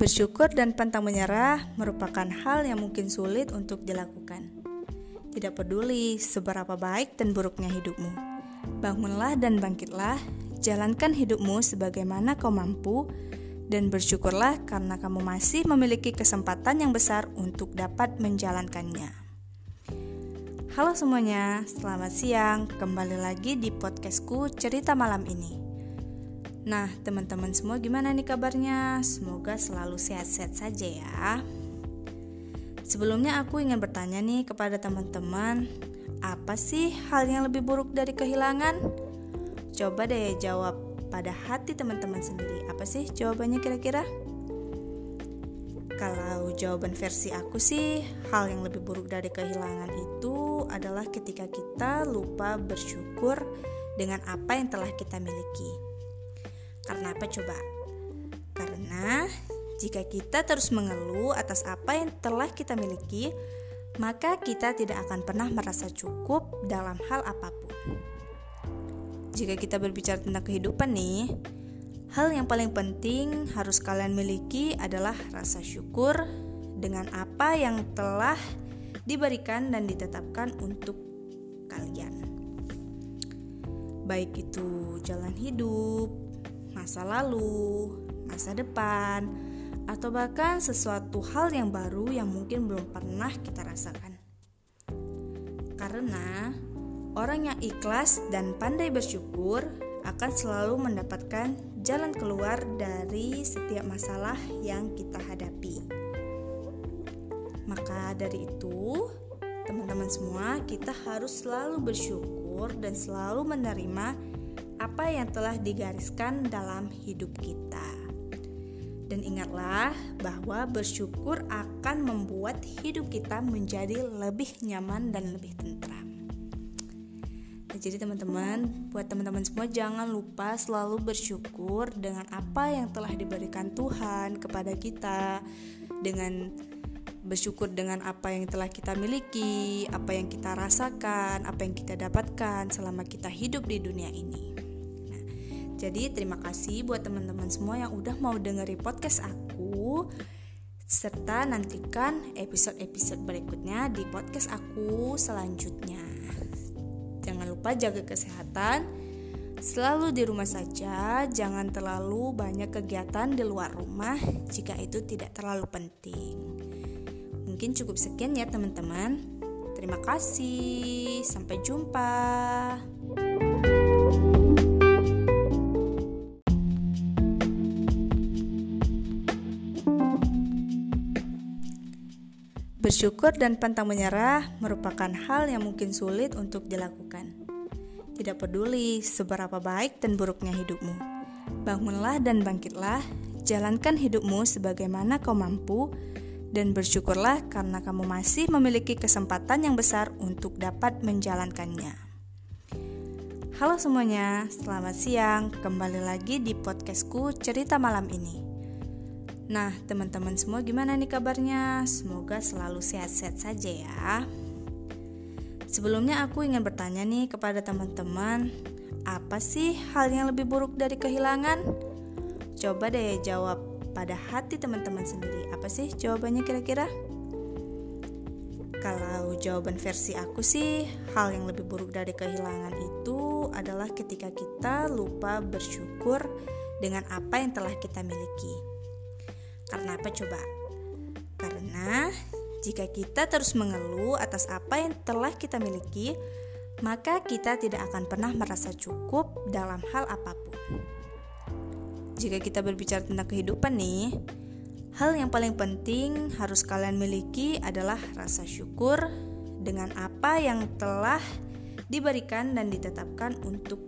Bersyukur dan pantang menyerah merupakan hal yang mungkin sulit untuk dilakukan. Tidak peduli seberapa baik dan buruknya hidupmu, bangunlah dan bangkitlah, jalankan hidupmu sebagaimana kau mampu, dan bersyukurlah karena kamu masih memiliki kesempatan yang besar untuk dapat menjalankannya. Halo semuanya, selamat siang. Kembali lagi di podcastku Cerita Malam ini. Nah, teman-teman semua gimana nih kabarnya? Semoga selalu sehat-sehat saja ya. Sebelumnya aku ingin bertanya nih kepada teman-teman, apa sih hal yang lebih buruk dari kehilangan? Coba deh jawab pada hati teman-teman sendiri. Apa sih jawabannya kira-kira? Kalau jawaban versi aku sih, hal yang lebih buruk dari kehilangan itu adalah ketika kita lupa bersyukur dengan apa yang telah kita miliki. Karena apa coba? Karena jika kita terus mengeluh atas apa yang telah kita miliki, maka kita tidak akan pernah merasa cukup dalam hal apa pun. Jika kita berbicara tentang kehidupan nih, hal yang paling penting harus kalian miliki adalah rasa syukur dengan apa yang telah diberikan dan ditetapkan untuk kalian. Baik itu jalan hidup, masa lalu, masa depan, atau bahkan sesuatu hal yang baru yang mungkin belum pernah kita rasakan. Karena orang yang ikhlas dan pandai bersyukur akan selalu mendapatkan jalan keluar dari setiap masalah yang kita hadapi. Maka dari itu, teman-teman semua, kita harus selalu bersyukur dan selalu menerima apa yang telah digariskan dalam hidup kita. Dan ingatlah bahwa bersyukur akan membuat hidup kita menjadi lebih nyaman dan lebih tentram. Nah, jadi teman-teman, buat teman-teman semua jangan lupa selalu bersyukur dengan apa yang telah diberikan Tuhan kepada kita dengan bersyukur dengan apa yang telah kita miliki, apa yang kita rasakan, apa yang kita dapatkan selama kita hidup di dunia ini. Jadi terima kasih buat teman-teman semua yang udah mau dengerin podcast aku serta nantikan episode-episode berikutnya di podcast aku selanjutnya. Jangan lupa jaga kesehatan, selalu di rumah saja, jangan terlalu banyak kegiatan di luar rumah jika itu tidak terlalu penting. Mungkin cukup sekian ya teman-teman. Terima kasih, sampai jumpa. Bersyukur dan pantang menyerah merupakan hal yang mungkin sulit untuk dilakukan. Tidak peduli seberapa baik dan buruknya hidupmu, bangunlah dan bangkitlah, jalankan hidupmu sebagaimana kau mampu, dan bersyukurlah karena kamu masih memiliki kesempatan yang besar untuk dapat menjalankannya. Halo semuanya, selamat siang. Kembali lagi di podcastku Cerita Malam ini. Nah, teman-teman semua gimana nih kabarnya? Semoga selalu sehat-sehat saja ya. Sebelumnya aku ingin bertanya nih kepada teman-teman, apa sih hal yang lebih buruk dari kehilangan? Coba deh jawab pada hati teman-teman sendiri. Apa sih jawabannya kira-kira? Kalau jawaban versi aku sih, hal yang lebih buruk dari kehilangan itu adalah ketika kita lupa bersyukur dengan apa yang telah kita miliki. Karena apa coba? Karena jika kita terus mengeluh atas apa yang telah kita miliki, maka kita tidak akan pernah merasa cukup dalam hal apa pun. Jika kita berbicara tentang kehidupan nih, hal yang paling penting harus kalian miliki adalah rasa syukur dengan apa yang telah diberikan dan ditetapkan untuk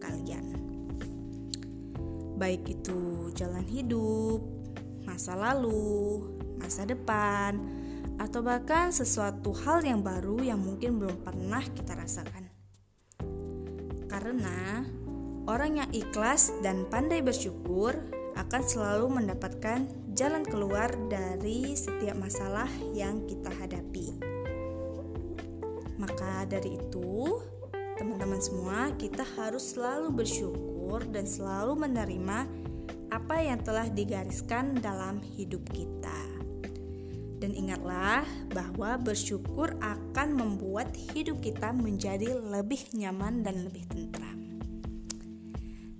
kalian. Baik itu jalan hidup, masa lalu, masa depan, atau bahkan sesuatu hal yang baru yang mungkin belum pernah kita rasakan. Karena orang yang ikhlas dan pandai bersyukur akan selalu mendapatkan jalan keluar dari setiap masalah yang kita hadapi. Maka dari itu, teman-teman semua, kita harus selalu bersyukur dan selalu menerima apa yang telah digariskan dalam hidup kita. Dan ingatlah bahwa bersyukur akan membuat hidup kita menjadi lebih nyaman dan lebih tentram.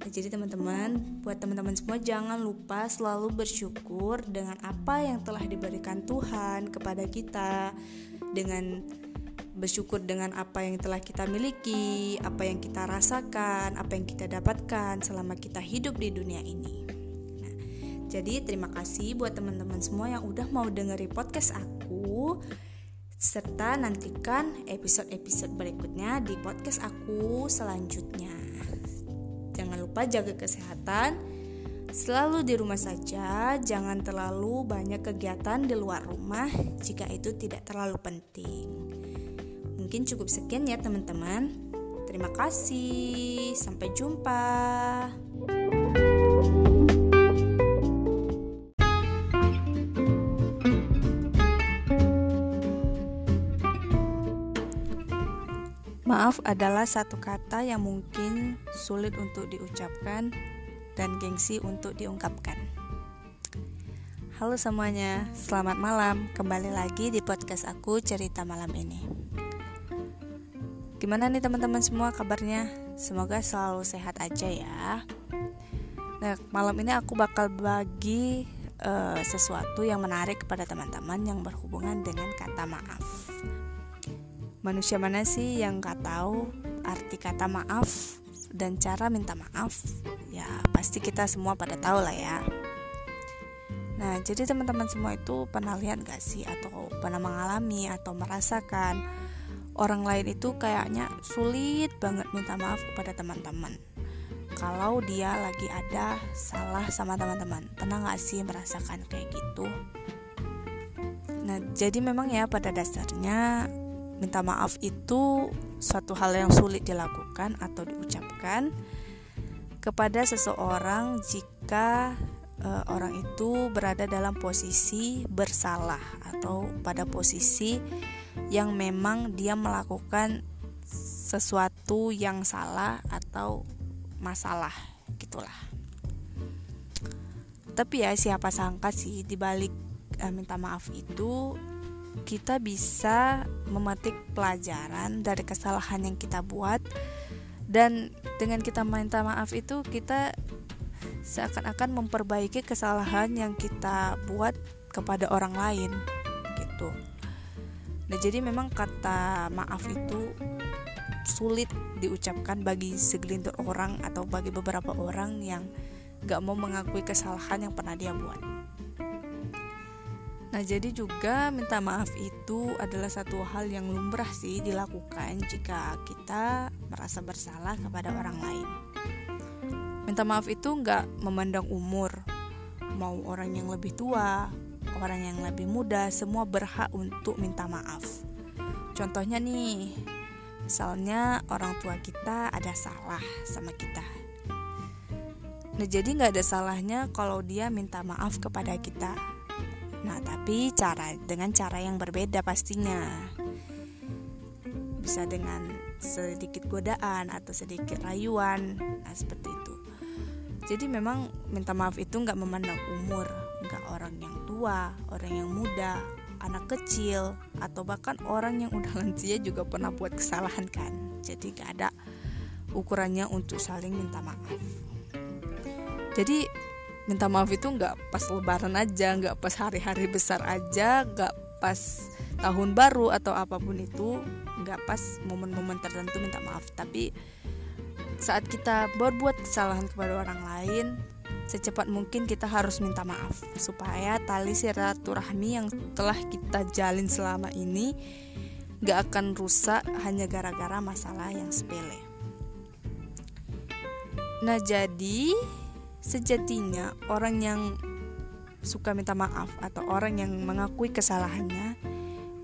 Nah, jadi teman-teman, buat teman-teman semua jangan lupa selalu bersyukur dengan apa yang telah diberikan Tuhan kepada kita dengan bersyukur dengan apa yang telah kita miliki, apa yang kita rasakan, apa yang kita dapatkan selama kita hidup di dunia ini. Jadi terima kasih buat teman-teman semua yang udah mau dengerin podcast aku serta nantikan episode-episode berikutnya di podcast aku selanjutnya. Jangan lupa jaga kesehatan. Selalu di rumah saja, jangan terlalu banyak kegiatan di luar rumah jika itu tidak terlalu penting. Mungkin cukup sekian ya, teman-teman. Terima kasih, sampai jumpa. Maaf adalah satu kata yang mungkin sulit untuk diucapkan dan gengsi untuk diungkapkan. Halo semuanya, selamat malam. Kembali lagi di podcast aku cerita malam ini. Gimana nih teman-teman semua kabarnya? Semoga selalu sehat aja ya. Nah, malam ini aku bakal bagi uh, sesuatu yang menarik kepada teman-teman yang berhubungan dengan kata maaf. Manusia mana sih yang gak tahu arti kata maaf dan cara minta maaf? Ya pasti kita semua pada tahu lah ya. Nah jadi teman-teman semua itu pernah lihat gak sih atau pernah mengalami atau merasakan orang lain itu kayaknya sulit banget minta maaf kepada teman-teman kalau dia lagi ada salah sama teman-teman pernah gak sih merasakan kayak gitu nah jadi memang ya pada dasarnya minta maaf itu suatu hal yang sulit dilakukan atau diucapkan kepada seseorang jika uh, orang itu berada dalam posisi bersalah atau pada posisi yang memang dia melakukan sesuatu yang salah atau masalah gitulah. Tapi ya siapa sangka sih dibalik uh, minta maaf itu kita bisa memetik pelajaran dari kesalahan yang kita buat dan dengan kita minta maaf itu kita seakan-akan memperbaiki kesalahan yang kita buat kepada orang lain gitu. Nah jadi memang kata maaf itu sulit diucapkan bagi segelintir orang atau bagi beberapa orang yang gak mau mengakui kesalahan yang pernah dia buat. Nah, jadi juga minta maaf itu adalah satu hal yang lumrah sih dilakukan jika kita merasa bersalah kepada orang lain. Minta maaf itu nggak memandang umur, mau orang yang lebih tua, orang yang lebih muda, semua berhak untuk minta maaf. Contohnya nih, misalnya orang tua kita ada salah sama kita. Nah, jadi nggak ada salahnya kalau dia minta maaf kepada kita Nah, tapi cara dengan cara yang berbeda pastinya. Bisa dengan sedikit godaan atau sedikit rayuan, nah seperti itu. Jadi memang minta maaf itu nggak memandang umur, nggak orang yang tua, orang yang muda, anak kecil, atau bahkan orang yang udah lansia juga pernah buat kesalahan kan. Jadi nggak ada ukurannya untuk saling minta maaf. Jadi minta maaf itu nggak pas lebaran aja nggak pas hari-hari besar aja nggak pas tahun baru atau apa pun itu nggak pas momen-momen tertentu minta maaf tapi saat kita berbuat kesalahan kepada orang lain secepat mungkin kita harus minta maaf supaya tali silaturahmi yang telah kita jalin selama ini nggak akan rusak hanya gara-gara masalah yang sepele. Nah jadi Sejatinya, orang yang suka minta maaf atau orang yang mengakui kesalahannya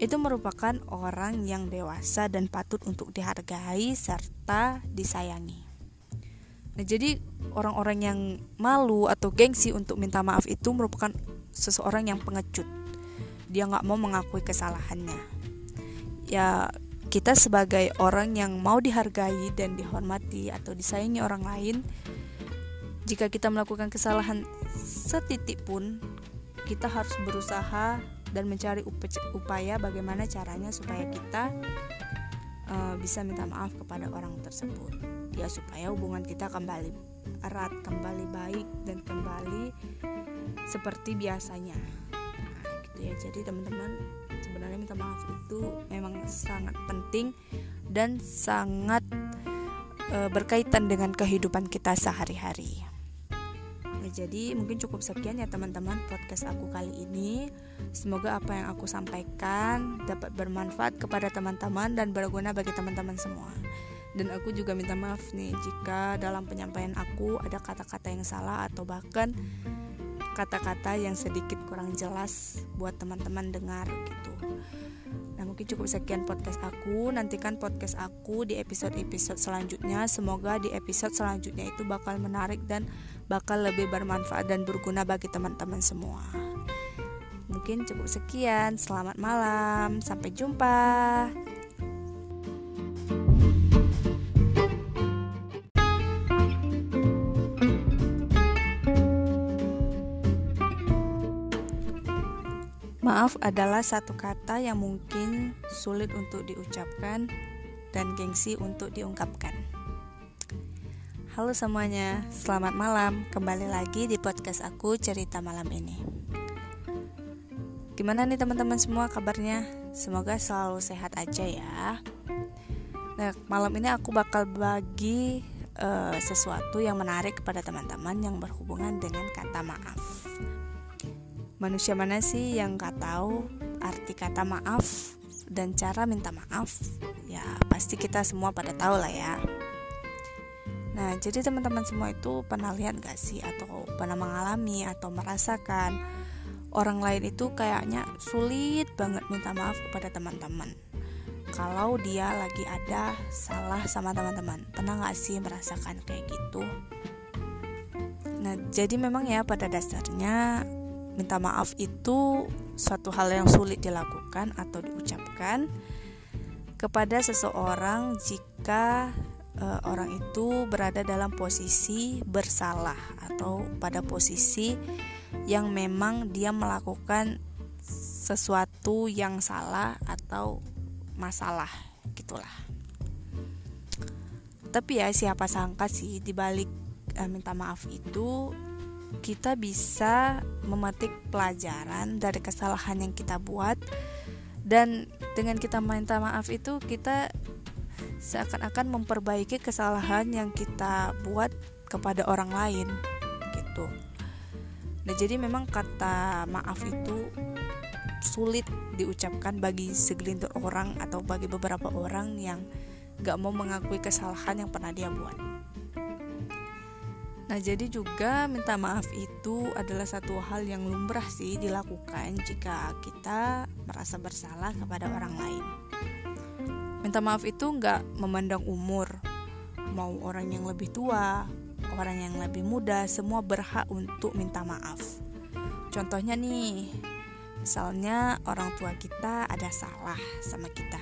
itu merupakan orang yang dewasa dan patut untuk dihargai serta disayangi. Nah, jadi orang-orang yang malu atau gengsi untuk minta maaf itu merupakan seseorang yang pengecut. Dia nggak mau mengakui kesalahannya. Ya, kita sebagai orang yang mau dihargai dan dihormati atau disayangi orang lain, jika kita melakukan kesalahan setitik pun kita harus berusaha dan mencari upaya bagaimana caranya supaya kita uh, bisa minta maaf kepada orang tersebut. Ya supaya hubungan kita kembali erat kembali baik dan kembali seperti biasanya. Nah, gitu ya. Jadi teman-teman sebenarnya minta maaf itu memang sangat penting dan sangat uh, berkaitan dengan kehidupan kita sehari-hari jadi mungkin cukup sekian ya teman-teman podcast aku kali ini. Semoga apa yang aku sampaikan dapat bermanfaat kepada teman-teman dan berguna bagi teman-teman semua. Dan aku juga minta maaf nih jika dalam penyampaian aku ada kata-kata yang salah atau bahkan kata-kata yang sedikit kurang jelas buat teman-teman dengar gitu. Nah mungkin cukup sekian podcast aku Nantikan podcast aku di episode-episode selanjutnya Semoga di episode selanjutnya itu bakal menarik dan bakal lebih bermanfaat dan berguna bagi teman-teman semua. Mungkin cukup sekian. Selamat malam, sampai jumpa. Maaf adalah satu kata yang mungkin sulit untuk diucapkan dan gengsi untuk diungkapkan. Halo semuanya, selamat malam. Kembali lagi di podcast aku cerita malam ini. Gimana nih teman-teman semua kabarnya? Semoga selalu sehat aja ya. Nah, malam ini aku bakal bagi uh, sesuatu yang menarik kepada teman-teman yang berhubungan dengan kata maaf. Manusia mana sih yang gak tahu arti kata maaf dan cara minta maaf? Ya, pasti kita semua pada tahu lah ya. Nah, jadi teman-teman semua itu pernah lihat gak sih atau pernah mengalami atau merasakan orang lain itu kayaknya sulit banget minta maaf kepada teman-teman. Kalau dia lagi ada salah sama teman-teman, pernah gak sih merasakan kayak gitu? Nah, jadi memang ya pada dasarnya minta maaf itu suatu hal yang sulit dilakukan atau diucapkan kepada seseorang jika uh, orang itu berada dalam posisi bersalah atau pada posisi yang memang dia melakukan sesuatu yang salah atau masalah gitulah. Tapi ya siapa sangka sih dibalik uh, minta maaf itu kita bisa memetik pelajaran dari kesalahan yang kita buat dan dengan kita minta maaf itu kita seakan-akan memperbaiki kesalahan yang kita buat kepada orang lain gitu. Nah jadi memang kata maaf itu sulit diucapkan bagi segelintir orang atau bagi beberapa orang yang gak mau mengakui kesalahan yang pernah dia buat. Nah, jadi juga minta maaf itu adalah satu hal yang lumrah sih dilakukan jika kita merasa bersalah kepada orang lain. Minta maaf itu nggak memandang umur, mau orang yang lebih tua, orang yang lebih muda, semua berhak untuk minta maaf. Contohnya nih, misalnya orang tua kita ada salah sama kita.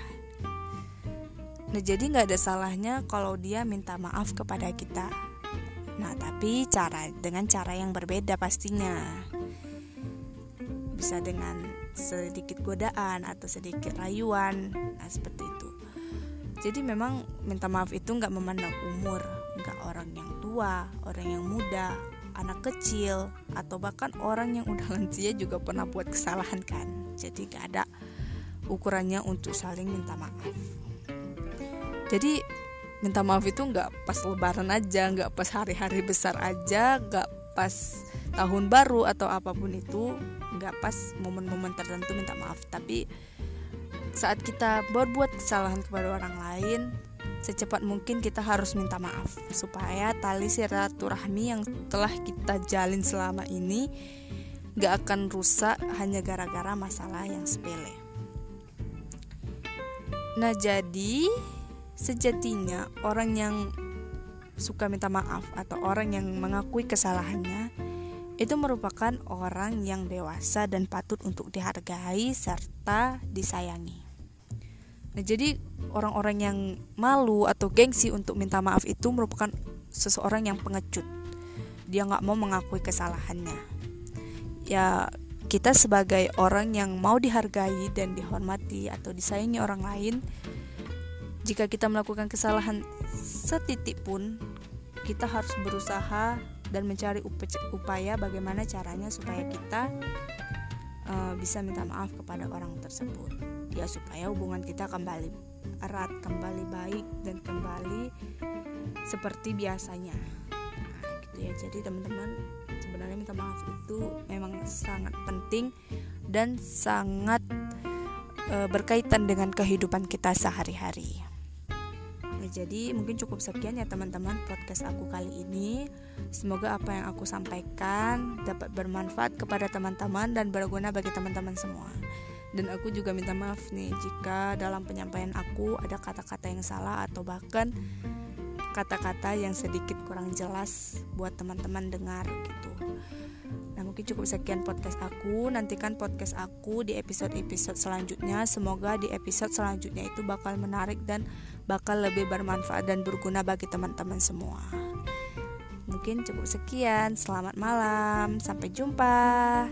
Nah jadi nggak ada salahnya kalau dia minta maaf kepada kita. Nah tapi cara dengan cara yang berbeda pastinya. Bisa dengan sedikit godaan atau sedikit rayuan, nah seperti itu. Jadi memang minta maaf itu nggak memandang umur, nggak orang yang tua, orang yang muda, anak kecil, atau bahkan orang yang udah lansia juga pernah buat kesalahan kan. Jadi nggak ada ukurannya untuk saling minta maaf. Jadi minta maaf itu nggak pas lebaran aja, nggak pas hari-hari besar aja, nggak pas tahun baru atau apa pun itu, nggak pas momen-momen tertentu minta maaf, tapi saat kita berbuat kesalahan kepada orang lain, secepat mungkin kita harus minta maaf supaya tali silaturahmi yang telah kita jalin selama ini gak akan rusak hanya gara-gara masalah yang sepele. Nah, jadi sejatinya orang yang suka minta maaf atau orang yang mengakui kesalahannya itu merupakan orang yang dewasa dan patut untuk dihargai serta disayangi. Nah, jadi orang-orang yang malu atau gengsi untuk minta maaf itu merupakan seseorang yang pengecut. dia nggak mau mengakui kesalahannya ya kita sebagai orang yang mau dihargai dan dihormati atau disayangi orang lain jika kita melakukan kesalahan setitik pun kita harus berusaha dan mencari upaya bagaimana caranya supaya kita uh, bisa minta maaf kepada orang tersebut. Ya supaya hubungan kita kembali erat kembali baik dan kembali seperti biasanya. Nah, gitu ya. Jadi teman-teman sebenarnya minta maaf itu memang sangat penting dan sangat uh, berkaitan dengan kehidupan kita sehari-hari jadi mungkin cukup sekian ya teman-teman podcast aku kali ini. Semoga apa yang aku sampaikan dapat bermanfaat kepada teman-teman dan berguna bagi teman-teman semua. Dan aku juga minta maaf nih jika dalam penyampaian aku ada kata-kata yang salah atau bahkan kata-kata yang sedikit kurang jelas buat teman-teman dengar gitu. Mungkin cukup sekian podcast aku Nantikan podcast aku di episode-episode selanjutnya Semoga di episode selanjutnya itu bakal menarik dan bakal lebih bermanfaat dan berguna bagi teman-teman semua. Mungkin cukup sekian. Selamat malam, sampai jumpa.